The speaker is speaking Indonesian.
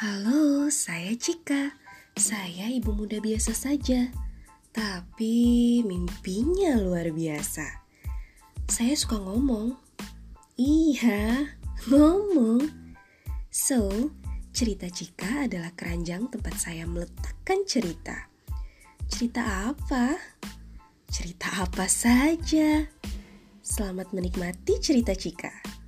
Halo, saya Cika. Saya ibu muda biasa saja, tapi mimpinya luar biasa. Saya suka ngomong. Iya, ngomong. So, cerita Cika adalah keranjang tempat saya meletakkan cerita. Cerita apa? Cerita apa saja. Selamat menikmati cerita Cika.